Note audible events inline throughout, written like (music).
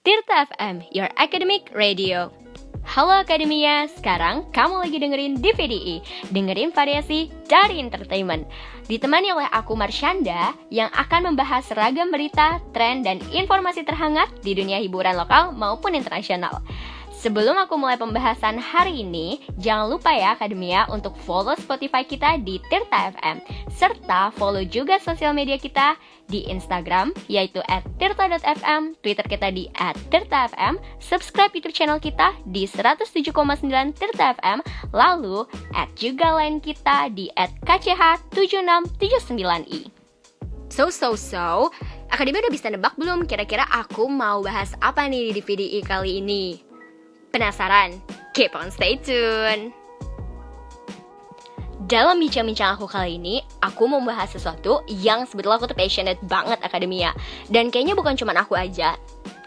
Tirta FM, your academic radio. Halo Akademia, sekarang kamu lagi dengerin DVDI, dengerin variasi dari entertainment. Ditemani oleh aku Marshanda yang akan membahas ragam berita, tren, dan informasi terhangat di dunia hiburan lokal maupun internasional. Sebelum aku mulai pembahasan hari ini, jangan lupa ya Akademia untuk follow Spotify kita di Tirta FM, serta follow juga sosial media kita di Instagram yaitu tirta.fm, Twitter kita di at tirta.fm, subscribe YouTube channel kita di 107,9 Tirta FM, lalu at juga line kita di at KCH7679i. So, so, so, Akademi udah bisa nebak belum kira-kira aku mau bahas apa nih di VDI kali ini? Penasaran? Keep on stay tune! Dalam bincang-bincang aku kali ini, aku mau membahas sesuatu yang sebetulnya aku tuh passionate banget akademia. Dan kayaknya bukan cuma aku aja,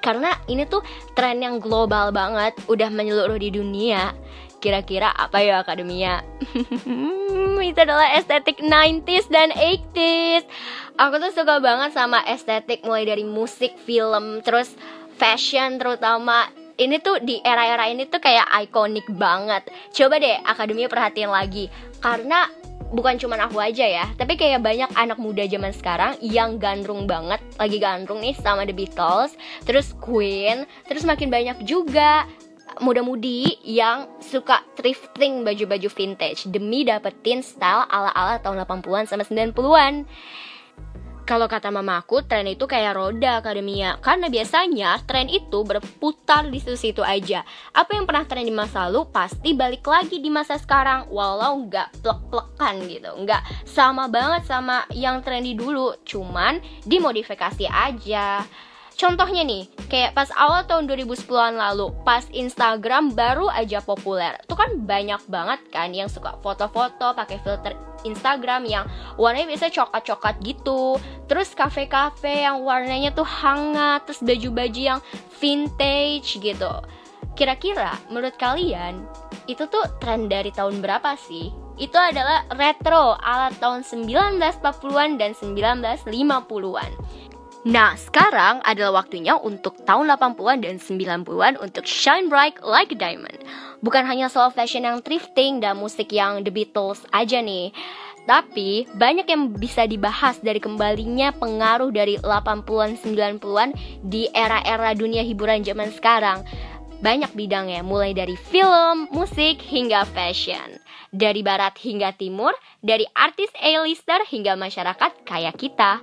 karena ini tuh tren yang global banget, udah menyeluruh di dunia. Kira-kira apa ya akademia? (laughs) itu adalah estetik 90s dan 80s. Aku tuh suka banget sama estetik mulai dari musik, film, terus fashion terutama ini tuh di era-era ini tuh kayak ikonik banget. Coba deh akademi perhatiin lagi karena bukan cuma aku aja ya, tapi kayak banyak anak muda zaman sekarang yang gandrung banget, lagi gandrung nih sama The Beatles, terus Queen, terus makin banyak juga muda-mudi yang suka thrifting baju-baju vintage demi dapetin style ala-ala tahun 80-an sama 90-an. Kalau kata mamaku, tren itu kayak roda akademia Karena biasanya tren itu berputar di situ-situ aja. Apa yang pernah tren di masa lalu pasti balik lagi di masa sekarang. Walau nggak plek-plekan gitu. Nggak sama banget sama yang tren di dulu. Cuman dimodifikasi aja Contohnya nih, kayak pas awal tahun 2010-an lalu, pas Instagram baru aja populer. Tuh kan banyak banget kan yang suka foto-foto pakai filter Instagram yang warnanya biasa coklat-coklat gitu. Terus kafe-kafe yang warnanya tuh hangat, terus baju-baju yang vintage gitu. Kira-kira menurut kalian itu tuh tren dari tahun berapa sih? Itu adalah retro ala tahun 1940-an dan 1950-an. Nah, sekarang adalah waktunya untuk tahun 80-an dan 90-an untuk shine bright like a diamond. Bukan hanya soal fashion yang thrifting dan musik yang The Beatles aja nih. Tapi banyak yang bisa dibahas dari kembalinya pengaruh dari 80-an 90-an di era-era dunia hiburan zaman sekarang. Banyak bidangnya, mulai dari film, musik, hingga fashion. Dari barat hingga timur, dari artis A-lister hingga masyarakat kayak kita.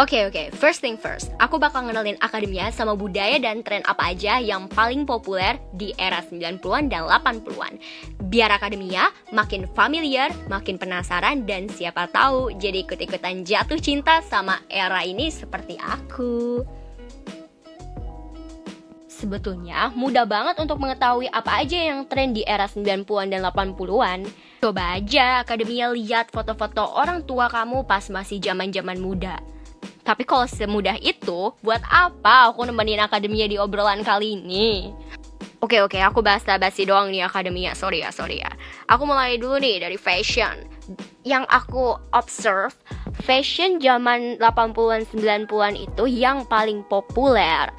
Oke okay, oke, okay. first thing first, aku bakal ngenalin akademia sama budaya dan tren apa aja yang paling populer di era 90-an dan 80-an. Biar akademia makin familiar, makin penasaran, dan siapa tahu jadi ikut-ikutan jatuh cinta sama era ini seperti aku. Sebetulnya mudah banget untuk mengetahui apa aja yang tren di era 90-an dan 80-an. Coba aja akademia lihat foto-foto orang tua kamu pas masih zaman-zaman muda. Tapi kalau semudah itu, buat apa aku nemenin akademia di obrolan kali ini? Oke oke, aku bahas basi doang nih akademia. Sorry ya, sorry ya. Aku mulai dulu nih dari fashion. Yang aku observe, fashion zaman 80-an 90-an itu yang paling populer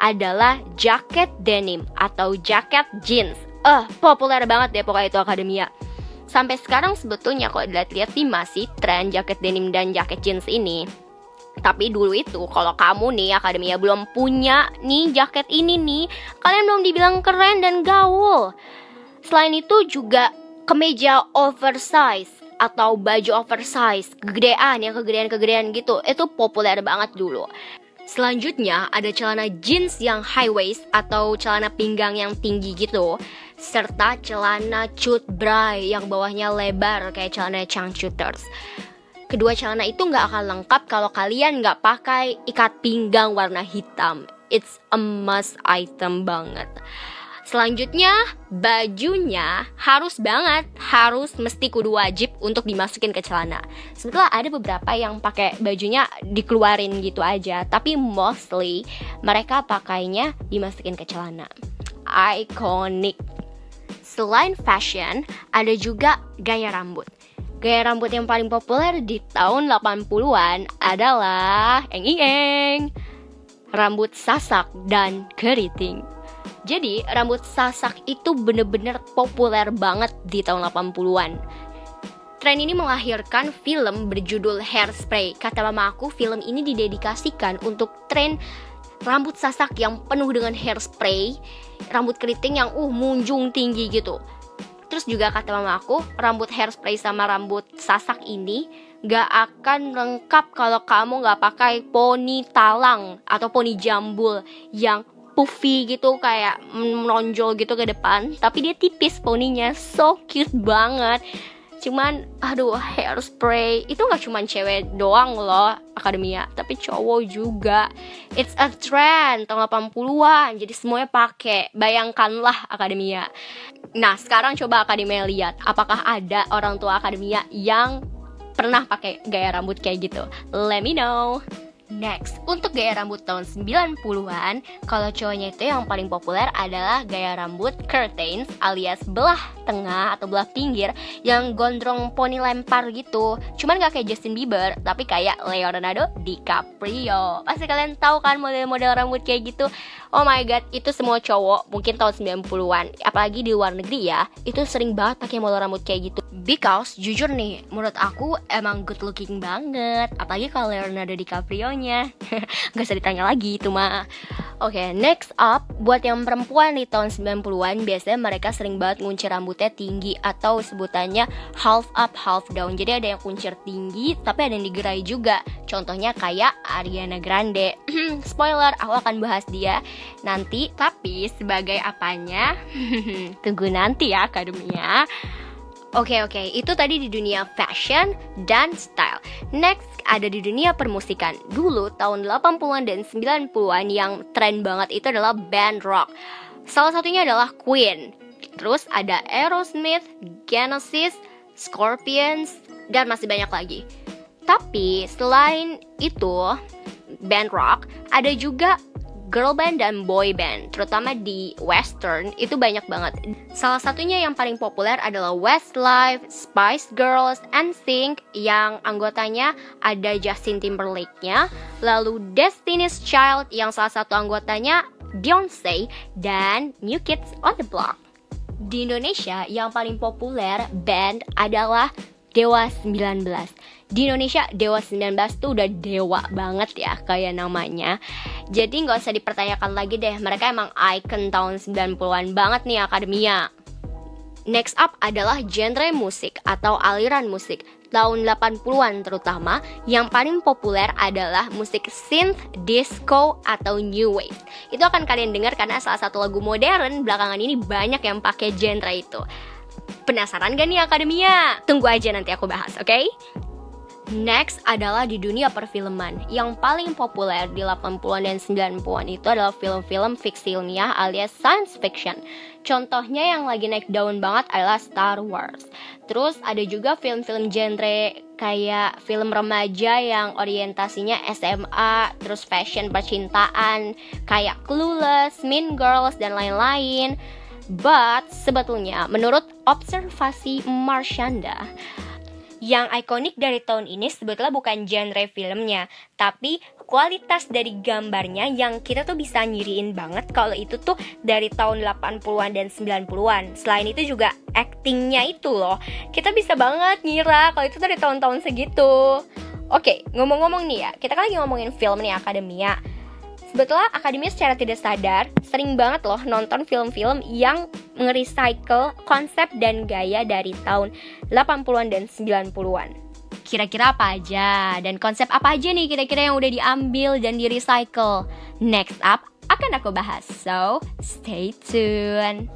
adalah jaket denim atau jaket jeans. Eh, uh, populer banget deh pokoknya itu akademia. Sampai sekarang sebetulnya kalau dilihat-lihat sih masih tren jaket denim dan jaket jeans ini. Tapi dulu itu kalau kamu nih akademia belum punya nih jaket ini nih, kalian belum dibilang keren dan gaul. Selain itu juga kemeja oversize atau baju oversize, kegedean yang kegedean-kegedean gitu, itu populer banget dulu. Selanjutnya ada celana jeans yang high waist atau celana pinggang yang tinggi gitu serta celana cut bray yang bawahnya lebar kayak celana changcuters. Kedua celana itu nggak akan lengkap kalau kalian nggak pakai ikat pinggang warna hitam. It's a must item banget. Selanjutnya, bajunya harus banget, harus mesti kudu wajib untuk dimasukin ke celana. Sebetulnya ada beberapa yang pakai bajunya dikeluarin gitu aja, tapi mostly mereka pakainya dimasukin ke celana. Iconic. Selain fashion, ada juga gaya rambut. Gaya rambut yang paling populer di tahun 80-an adalah eng eng rambut sasak dan keriting. Jadi, rambut sasak itu bener-bener populer banget di tahun 80-an. Tren ini melahirkan film berjudul Hairspray. Kata mama aku, film ini didedikasikan untuk tren rambut sasak yang penuh dengan hairspray, rambut keriting yang uh munjung tinggi gitu. Terus juga kata mama aku, rambut hairspray sama rambut sasak ini gak akan lengkap kalau kamu gak pakai poni talang atau poni jambul yang puffy gitu kayak menonjol gitu ke depan. Tapi dia tipis poninya so cute banget. Cuman aduh hairspray itu gak cuma cewek doang loh akademia tapi cowok juga. It's a trend tahun 80-an jadi semuanya pakai. Bayangkanlah akademia nah sekarang coba akademia lihat apakah ada orang tua akademia yang pernah pakai gaya rambut kayak gitu? Let me know. Next, untuk gaya rambut tahun 90-an, kalau cowoknya itu yang paling populer adalah gaya rambut curtains alias belah tengah atau belah pinggir yang gondrong poni lempar gitu. Cuman gak kayak Justin Bieber, tapi kayak Leonardo DiCaprio. Pasti kalian tahu kan model-model rambut kayak gitu. Oh my god, itu semua cowok mungkin tahun 90-an. Apalagi di luar negeri ya, itu sering banget pakai model rambut kayak gitu. Because jujur nih, menurut aku emang good looking banget. Apalagi kalau Leonardo DiCaprio nya (laughs) Gak usah ditanya lagi itu mah. Oke, okay, next up Buat yang perempuan di tahun 90-an Biasanya mereka sering banget nguncir rambutnya tinggi Atau sebutannya half up, half down. Jadi ada yang kuncir tinggi Tapi ada yang digerai juga. Contohnya kayak Ariana Grande. (clears throat) Spoiler, aku akan bahas dia nanti. Tapi sebagai apanya? (laughs) Tunggu nanti ya akademinya Oke okay, oke, okay. itu tadi di dunia fashion dan style. Next ada di dunia permusikan. Dulu tahun 80-an dan 90-an yang tren banget itu adalah band rock. Salah satunya adalah Queen. Terus ada Aerosmith, Genesis, Scorpions, dan masih banyak lagi. Tapi selain itu band rock, ada juga girl band dan boy band, terutama di western itu banyak banget. Salah satunya yang paling populer adalah Westlife, Spice Girls, and Sync yang anggotanya ada Justin Timberlake-nya, lalu Destiny's Child yang salah satu anggotanya Beyonce dan New Kids on the Block. Di Indonesia yang paling populer band adalah Dewa 19 Di Indonesia Dewa 19 tuh udah dewa banget ya kayak namanya Jadi nggak usah dipertanyakan lagi deh Mereka emang icon tahun 90-an banget nih akademia Next up adalah genre musik atau aliran musik tahun 80-an terutama yang paling populer adalah musik synth, disco, atau new wave. Itu akan kalian dengar karena salah satu lagu modern belakangan ini banyak yang pakai genre itu. Penasaran gak nih akademia? Tunggu aja nanti aku bahas, oke? Okay? Next adalah di dunia perfilman. Yang paling populer di 80-an dan 90-an itu adalah film-film fiksi ilmiah alias science fiction. Contohnya yang lagi naik daun banget adalah Star Wars. Terus ada juga film-film genre kayak film remaja yang orientasinya SMA Terus fashion percintaan kayak Clueless, Mean Girls, dan lain-lain. But sebetulnya menurut observasi Marshanda yang ikonik dari tahun ini sebetulnya bukan genre filmnya, tapi kualitas dari gambarnya yang kita tuh bisa nyiriin banget kalau itu tuh dari tahun 80-an dan 90-an. Selain itu juga actingnya itu loh, kita bisa banget ngira kalau itu dari tahun-tahun segitu. Oke, ngomong-ngomong nih ya, kita kan lagi ngomongin film nih Akademia. Sebetulnya akademi secara tidak sadar sering banget loh nonton film-film yang nge-recycle konsep dan gaya dari tahun 80-an dan 90-an. Kira-kira apa aja dan konsep apa aja nih kira-kira yang udah diambil dan di-recycle? Next up akan aku bahas, so stay tuned.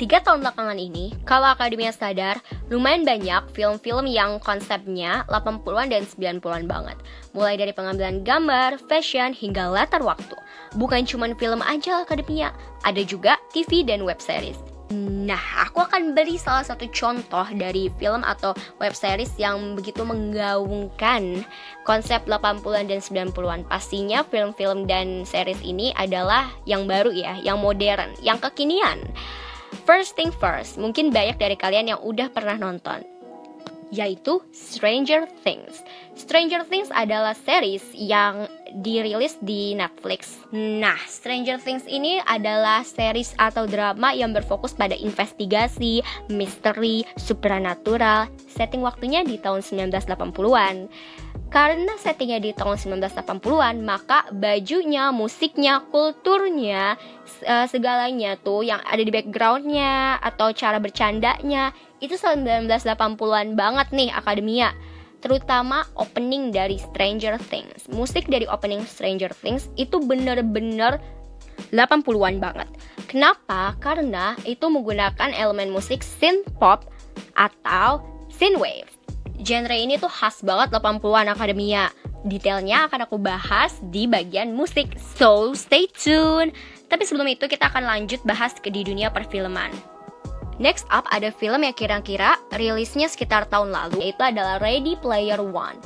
Tiga tahun belakangan ini, kalau Akademia sadar, lumayan banyak film-film yang konsepnya 80-an dan 90-an banget. Mulai dari pengambilan gambar, fashion, hingga latar waktu. Bukan cuma film aja Akademia, ada juga TV dan web series. Nah, aku akan beri salah satu contoh dari film atau web series yang begitu menggaungkan konsep 80-an dan 90-an. Pastinya film-film dan series ini adalah yang baru ya, yang modern, yang kekinian. First thing first, mungkin banyak dari kalian yang udah pernah nonton yaitu Stranger Things. Stranger Things adalah series yang dirilis di Netflix. Nah, Stranger Things ini adalah series atau drama yang berfokus pada investigasi, misteri, supernatural. Setting waktunya di tahun 1980-an. Karena settingnya di tahun 1980-an, maka bajunya, musiknya, kulturnya, eh, segalanya tuh yang ada di backgroundnya atau cara bercandanya itu 1980-an banget nih akademia terutama opening dari Stranger Things. Musik dari opening Stranger Things itu bener-bener 80-an banget. Kenapa? Karena itu menggunakan elemen musik synth pop atau synthwave. Genre ini tuh khas banget 80-an akademia. Detailnya akan aku bahas di bagian musik, so stay tune. Tapi sebelum itu kita akan lanjut bahas ke di dunia perfilman. Next up ada film yang kira-kira rilisnya sekitar tahun lalu, yaitu adalah Ready Player One.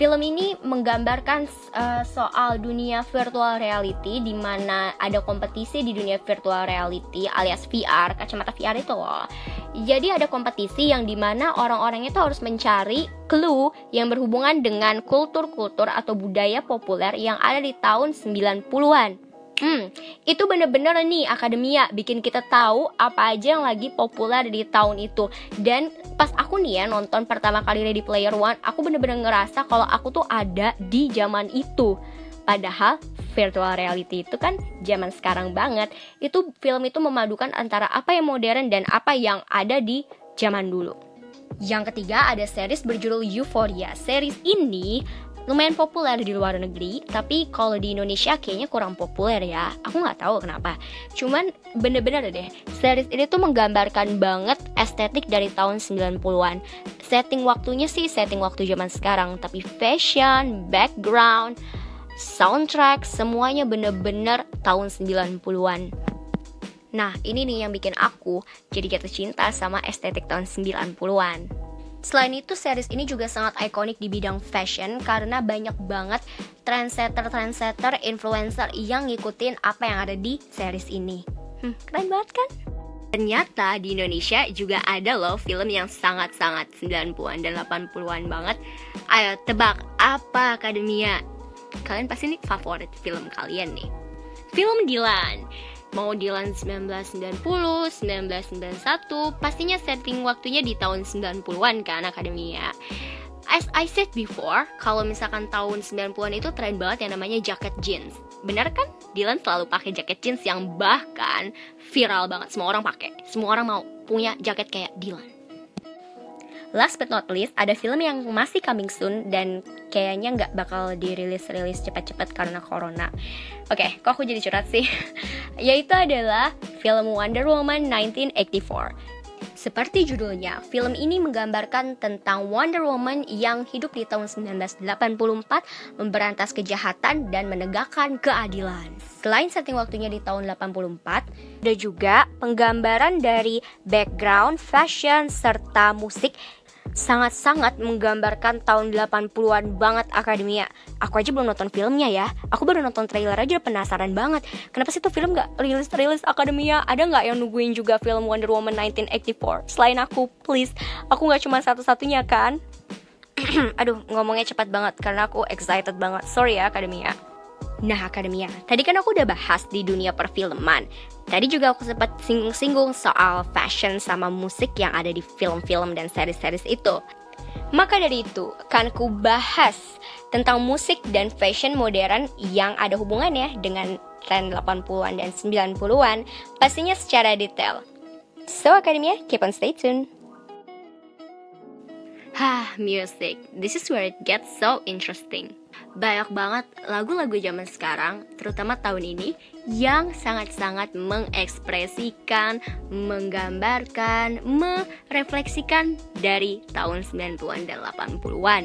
Film ini menggambarkan uh, soal dunia virtual reality di mana ada kompetisi di dunia virtual reality alias VR, kacamata VR itu loh. Jadi ada kompetisi yang di mana orang-orang itu harus mencari clue yang berhubungan dengan kultur-kultur atau budaya populer yang ada di tahun 90-an. Hmm, itu bener-bener nih akademia bikin kita tahu apa aja yang lagi populer di tahun itu. Dan pas aku nih ya nonton pertama kali Ready Player One, aku bener-bener ngerasa kalau aku tuh ada di zaman itu. Padahal virtual reality itu kan zaman sekarang banget. Itu film itu memadukan antara apa yang modern dan apa yang ada di zaman dulu. Yang ketiga ada series berjudul Euphoria. Series ini lumayan populer di luar negeri, tapi kalau di Indonesia kayaknya kurang populer ya. Aku nggak tahu kenapa. Cuman bener-bener deh, series ini tuh menggambarkan banget estetik dari tahun 90-an. Setting waktunya sih setting waktu zaman sekarang, tapi fashion, background, soundtrack, semuanya bener-bener tahun 90-an. Nah, ini nih yang bikin aku jadi jatuh cinta sama estetik tahun 90-an. Selain itu, series ini juga sangat ikonik di bidang fashion karena banyak banget trendsetter-trendsetter, influencer yang ngikutin apa yang ada di series ini. Hmm, keren banget kan? Ternyata di Indonesia juga ada loh film yang sangat-sangat 90-an dan 80-an banget. Ayo tebak apa akademia? Kalian pasti nih favorit film kalian nih. Film Dilan mau Dylan 1990, 1991, pastinya setting waktunya di tahun 90-an kan akademia. As I said before, kalau misalkan tahun 90-an itu tren banget yang namanya jaket jeans. Benar kan? Dylan selalu pakai jaket jeans yang bahkan viral banget. Semua orang pakai. Semua orang mau punya jaket kayak Dylan. Last but not least, ada film yang masih coming soon dan kayaknya nggak bakal dirilis-rilis cepat-cepat karena corona. Oke, okay, kok aku jadi curhat sih? (laughs) Yaitu adalah film Wonder Woman 1984. Seperti judulnya, film ini menggambarkan tentang Wonder Woman yang hidup di tahun 1984, memberantas kejahatan dan menegakkan keadilan. Selain setting waktunya di tahun 84, ada juga penggambaran dari background, fashion, serta musik sangat-sangat menggambarkan tahun 80-an banget akademia. Aku aja belum nonton filmnya ya. Aku baru nonton trailer aja penasaran banget. Kenapa sih tuh film gak rilis-rilis akademia? Ada nggak yang nungguin juga film Wonder Woman 1984? Selain aku, please. Aku nggak cuma satu-satunya kan? (clears throat) Aduh, ngomongnya cepat banget karena aku excited banget. Sorry ya akademia. Nah, akademia, tadi kan aku udah bahas di dunia perfilman. Tadi juga aku sempat singgung-singgung soal fashion sama musik yang ada di film-film dan series-series itu. Maka dari itu, akan ku bahas tentang musik dan fashion modern yang ada hubungannya dengan tren 80-an dan 90-an, pastinya secara detail. So, Akademia, keep on stay tuned. Hah, music. This is where it gets so interesting. Banyak banget lagu-lagu zaman sekarang, terutama tahun ini, yang sangat-sangat mengekspresikan, menggambarkan, merefleksikan dari tahun 90-an dan 80-an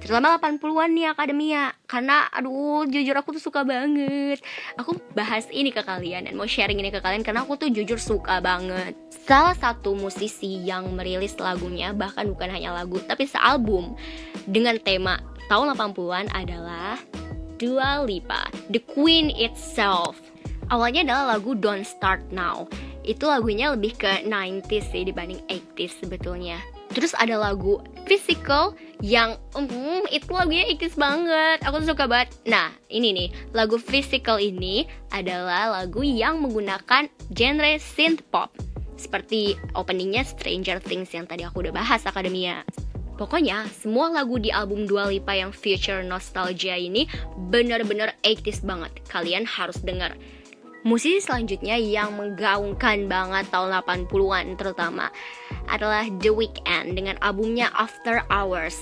terutama 80-an nih akademia. Karena aduh jujur aku tuh suka banget. Aku bahas ini ke kalian dan mau sharing ini ke kalian karena aku tuh jujur suka banget. Salah satu musisi yang merilis lagunya bahkan bukan hanya lagu tapi sealbum dengan tema tahun 80-an adalah Dua Lipa The Queen Itself awalnya adalah lagu Don't Start Now itu lagunya lebih ke 90s sih dibanding 80s sebetulnya Terus ada lagu Physical yang um, itu lagunya ikis banget. Aku suka banget. Nah, ini nih, lagu Physical ini adalah lagu yang menggunakan genre synth pop. Seperti openingnya Stranger Things yang tadi aku udah bahas Akademia. Pokoknya semua lagu di album Dua Lipa yang Future Nostalgia ini bener-bener 80s banget. Kalian harus denger. Musisi selanjutnya yang menggaungkan banget tahun 80-an terutama adalah The Weeknd dengan albumnya After Hours.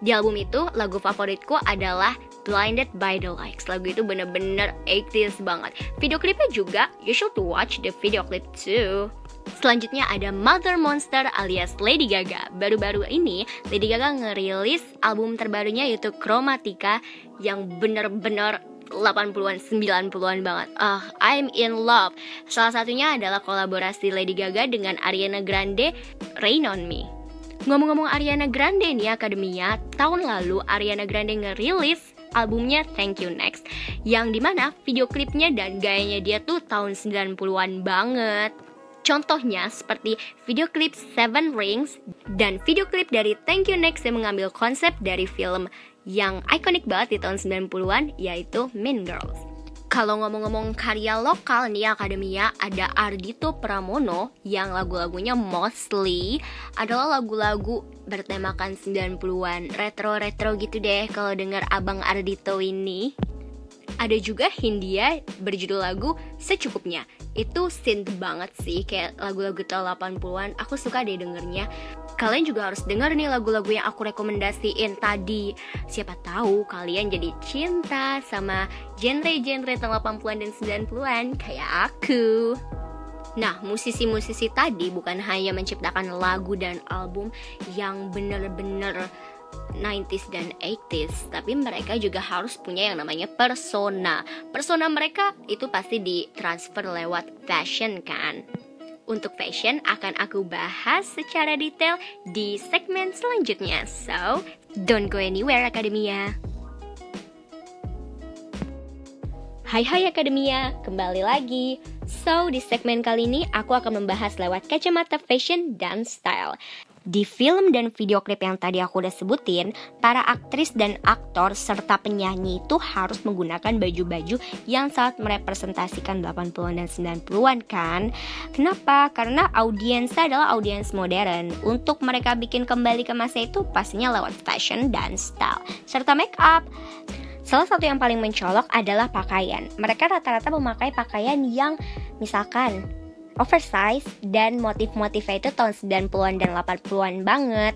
Di album itu, lagu favoritku adalah Blinded by the Lights. Lagu itu bener-bener 80s banget. Video klipnya juga, you should watch the video clip too. Selanjutnya ada Mother Monster alias Lady Gaga. Baru-baru ini Lady Gaga ngerilis album terbarunya yaitu Chromatica yang bener-bener 80-an, 90-an banget. Uh, I'm in love. Salah satunya adalah kolaborasi Lady Gaga dengan Ariana Grande, Rain on Me. Ngomong-ngomong Ariana Grande nih Akademia, tahun lalu Ariana Grande ngerilis albumnya Thank You Next yang di mana video klipnya dan gayanya dia tuh tahun 90-an banget. Contohnya seperti video klip Seven Rings dan video klip dari Thank You Next yang mengambil konsep dari film yang ikonik banget di tahun 90-an yaitu Mean Girls. Kalau ngomong-ngomong karya lokal nih Akademia ada Ardito Pramono yang lagu-lagunya mostly adalah lagu-lagu bertemakan 90-an retro-retro gitu deh kalau denger Abang Ardito ini. Ada juga Hindia berjudul lagu Secukupnya. Itu synth banget sih Kayak lagu-lagu tahun 80an Aku suka deh dengernya. Kalian juga harus denger nih lagu-lagu yang aku rekomendasiin tadi. Siapa tahu kalian jadi cinta sama genre-genre tahun 80an dan 90an Kayak aku Nah, musisi-musisi tadi bukan hanya menciptakan lagu dan album yang bener-bener 90s dan 80s, tapi mereka juga harus punya yang namanya persona. Persona mereka itu pasti ditransfer lewat fashion kan. Untuk fashion akan aku bahas secara detail di segmen selanjutnya. So, don't go anywhere Akademia. Hai hai Akademia, kembali lagi. So, di segmen kali ini aku akan membahas lewat kacamata fashion dan style. Di film dan video klip yang tadi aku udah sebutin, para aktris dan aktor serta penyanyi itu harus menggunakan baju-baju yang sangat merepresentasikan 80-an dan 90-an kan? Kenapa? Karena audiensnya adalah audiens modern. Untuk mereka bikin kembali ke masa itu pastinya lewat fashion dan style serta make up. Salah satu yang paling mencolok adalah pakaian. Mereka rata-rata memakai pakaian yang misalkan oversize dan motif-motifnya itu tahun 90-an dan 80-an banget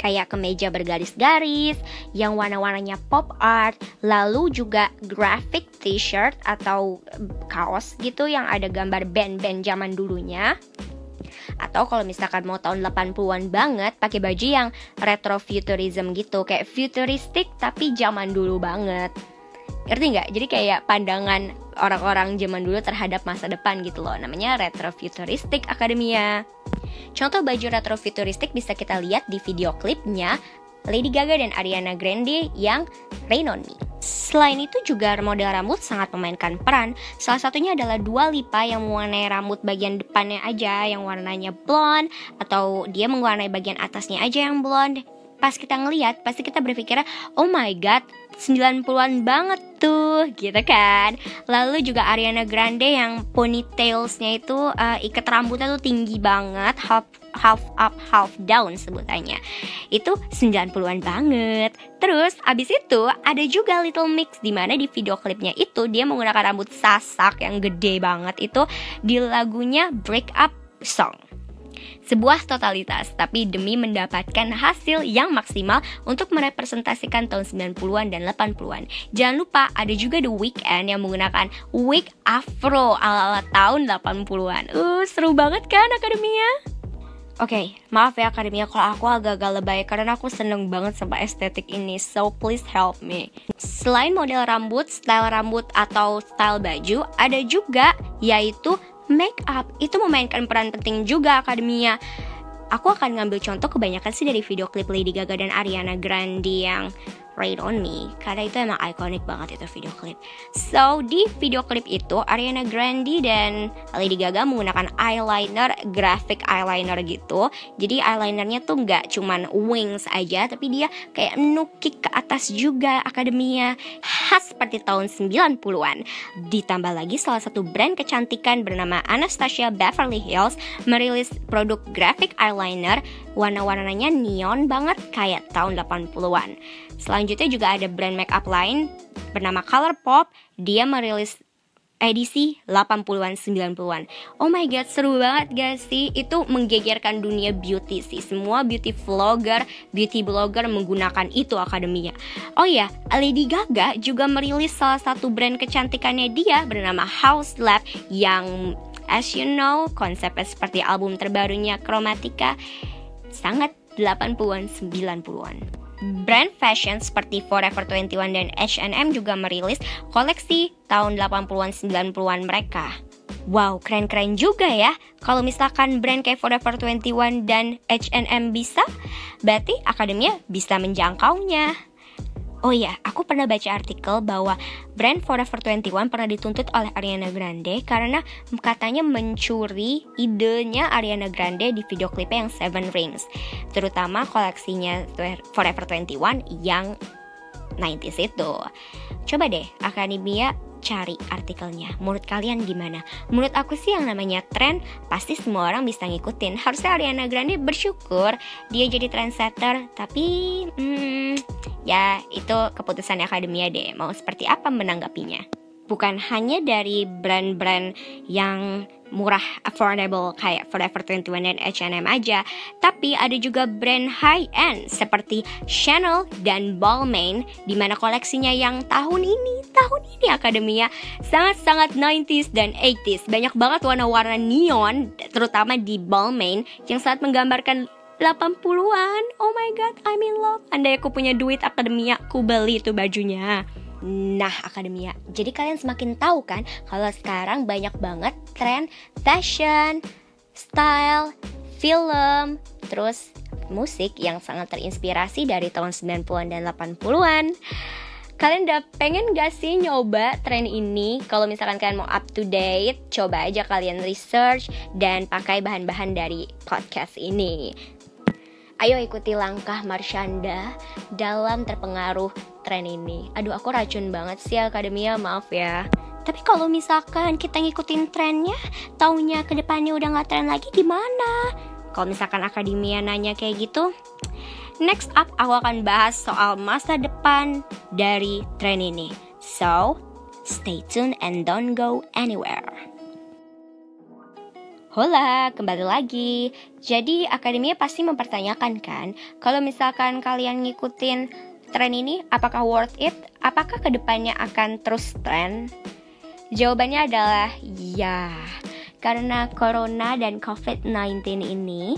kayak kemeja bergaris-garis yang warna-warnanya pop art, lalu juga graphic t-shirt atau kaos gitu yang ada gambar band-band zaman dulunya. Atau kalau misalkan mau tahun 80-an banget pakai baju yang retro futurism gitu, kayak futuristik tapi zaman dulu banget. Ngerti nggak? Jadi kayak pandangan orang-orang zaman dulu terhadap masa depan gitu loh. Namanya retrofuturistik akademia. Contoh baju retrofuturistik bisa kita lihat di video klipnya Lady Gaga dan Ariana Grande yang Rain on Me. Selain itu juga model rambut sangat memainkan peran. Salah satunya adalah Dua Lipa yang mewarnai rambut bagian depannya aja yang warnanya blonde atau dia mewarnai bagian atasnya aja yang blonde. Pas kita ngeliat pasti kita berpikir oh my god 90-an banget tuh gitu kan. Lalu juga Ariana Grande yang ponytailsnya itu uh, ikat rambutnya tuh tinggi banget half half up half down sebutannya itu 90-an banget terus abis itu ada juga Little Mix di mana di video klipnya itu dia menggunakan rambut sasak yang gede banget itu di lagunya Break Up Song sebuah totalitas, tapi demi mendapatkan hasil yang maksimal untuk merepresentasikan tahun 90-an dan 80-an. Jangan lupa ada juga The Weeknd yang menggunakan wig afro ala-ala tahun 80-an. Uh, seru banget kan Akademia? Oke, okay, maaf ya Akademia kalau aku agak-agak lebay karena aku seneng banget sama estetik ini, so please help me. Selain model rambut, style rambut atau style baju, ada juga yaitu make up itu memainkan peran penting juga akademia. Aku akan ngambil contoh kebanyakan sih dari video klip Lady Gaga dan Ariana Grande yang Rain on Me karena itu emang ikonik banget itu video klip. So di video klip itu Ariana Grande dan Lady Gaga menggunakan eyeliner, graphic eyeliner gitu. Jadi eyelinernya tuh nggak cuman wings aja, tapi dia kayak nukik ke atas juga akademia khas seperti tahun 90-an. Ditambah lagi salah satu brand kecantikan bernama Anastasia Beverly Hills merilis produk graphic eyeliner warna-warnanya neon banget kayak tahun 80-an. Selanjutnya juga ada brand makeup lain bernama Colourpop. Dia merilis edisi 80-an 90-an. Oh my god, seru banget gak sih? Itu menggegerkan dunia beauty sih. Semua beauty vlogger, beauty blogger menggunakan itu akademinya. Oh ya, Lady Gaga juga merilis salah satu brand kecantikannya dia bernama House Lab yang as you know, konsepnya seperti album terbarunya Chromatica sangat 80-an 90-an. Brand fashion seperti Forever 21 dan H&M juga merilis koleksi tahun 80-an 90-an mereka. Wow, keren-keren juga ya. Kalau misalkan brand kayak Forever 21 dan H&M bisa, berarti akademia bisa menjangkaunya. Oh iya, aku pernah baca artikel bahwa brand Forever 21 pernah dituntut oleh Ariana Grande karena katanya mencuri idenya Ariana Grande di video klipnya yang Seven Rings. Terutama koleksinya Forever 21 yang 90s itu. Coba deh, Akademia cari artikelnya. Menurut kalian gimana? Menurut aku sih yang namanya tren pasti semua orang bisa ngikutin. Harusnya Ariana Grande bersyukur dia jadi trendsetter, tapi hmm, ya itu keputusan akademia deh. Mau seperti apa menanggapinya? Bukan hanya dari brand-brand yang murah affordable kayak Forever 21 dan H&M aja, tapi ada juga brand high end seperti Chanel dan Balmain di mana koleksinya yang tahun ini, tahun ini akademia sangat-sangat 90s dan 80s. Banyak banget warna-warna neon terutama di Balmain yang sangat menggambarkan 80-an. Oh my god, I'm in love. Andai aku punya duit akademia, aku beli itu bajunya. Nah, akademia. Jadi kalian semakin tahu kan kalau sekarang banyak banget tren fashion, style, film, terus musik yang sangat terinspirasi dari tahun 90-an dan 80-an. Kalian udah pengen gak sih nyoba tren ini? Kalau misalkan kalian mau up to date, coba aja kalian research dan pakai bahan-bahan dari podcast ini. Ayo ikuti langkah Marshanda dalam terpengaruh tren ini. Aduh, aku racun banget sih Akademia, maaf ya. Tapi kalau misalkan kita ngikutin trennya, taunya ke depannya udah gak tren lagi gimana? Kalau misalkan Akademia nanya kayak gitu, next up aku akan bahas soal masa depan dari tren ini. So, stay tuned and don't go anywhere. Hola, kembali lagi. Jadi akademia pasti mempertanyakan kan, kalau misalkan kalian ngikutin tren ini, apakah worth it? Apakah ke depannya akan terus tren? Jawabannya adalah ya, karena corona dan covid-19 ini,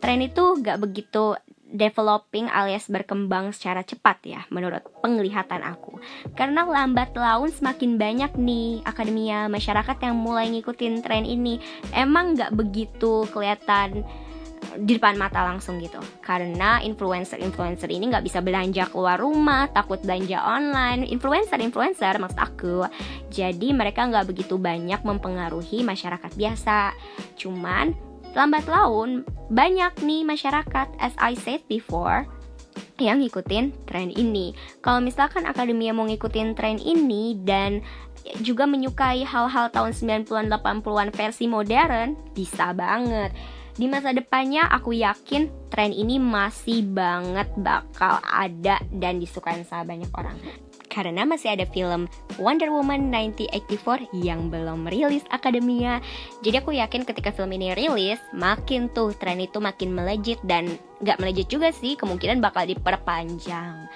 tren itu gak begitu developing alias berkembang secara cepat ya menurut penglihatan aku karena lambat laun semakin banyak nih akademia masyarakat yang mulai ngikutin tren ini emang nggak begitu kelihatan di depan mata langsung gitu karena influencer-influencer ini nggak bisa belanja keluar rumah takut belanja online influencer-influencer maksud aku jadi mereka nggak begitu banyak mempengaruhi masyarakat biasa cuman lambat laun banyak nih masyarakat as I said before yang ngikutin tren ini. Kalau misalkan akademia mau ngikutin tren ini dan juga menyukai hal-hal tahun 90-an 80-an versi modern, bisa banget. Di masa depannya aku yakin tren ini masih banget bakal ada dan disukai sama banyak orang karena masih ada film Wonder Woman 1984 yang belum rilis akademia. Jadi aku yakin ketika film ini rilis, makin tuh tren itu makin melejit dan gak melejit juga sih, kemungkinan bakal diperpanjang.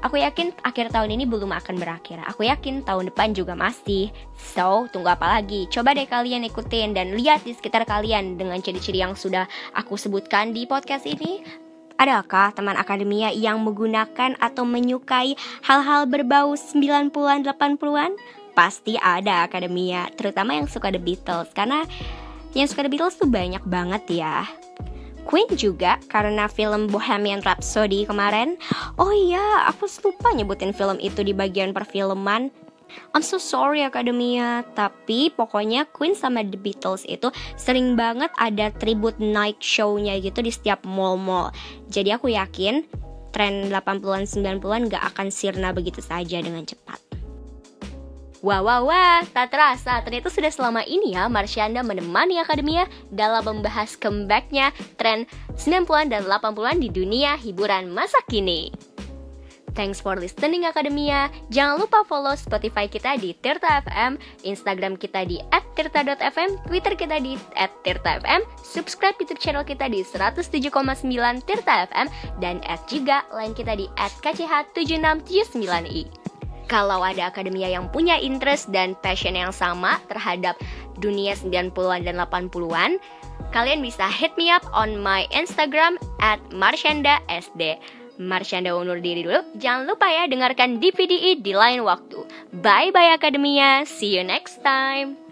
Aku yakin akhir tahun ini belum akan berakhir. Aku yakin tahun depan juga masih. So, tunggu apa lagi? Coba deh kalian ikutin dan lihat di sekitar kalian dengan ciri-ciri yang sudah aku sebutkan di podcast ini. Adakah teman akademia yang menggunakan atau menyukai hal-hal berbau 90-an 80-an? Pasti ada akademia, terutama yang suka The Beatles karena yang suka The Beatles tuh banyak banget ya. Queen juga karena film Bohemian Rhapsody kemarin. Oh iya, aku lupa nyebutin film itu di bagian perfilman. I'm so sorry Akademia, tapi pokoknya Queen sama The Beatles itu sering banget ada tribute night show-nya gitu di setiap mall-mall. Jadi aku yakin tren 80-an 90-an gak akan sirna begitu saja dengan cepat. Wah, wah, wah, tak terasa ternyata sudah selama ini ya Marsyanda menemani Akademia dalam membahas comebacknya tren 90-an dan 80-an di dunia hiburan masa kini. Thanks for listening Akademia. Jangan lupa follow Spotify kita di Tirta FM, Instagram kita di @tirta.fm, Twitter kita di @tirta_fm, subscribe YouTube channel kita di 107,9 Tirta FM dan add juga line kita di @kch7679i kalau ada akademia yang punya interest dan passion yang sama terhadap dunia 90-an dan 80-an, kalian bisa hit me up on my Instagram at marshandasd. Marshanda undur diri dulu. Jangan lupa ya dengarkan DVDE di lain waktu. Bye-bye Akademia. See you next time.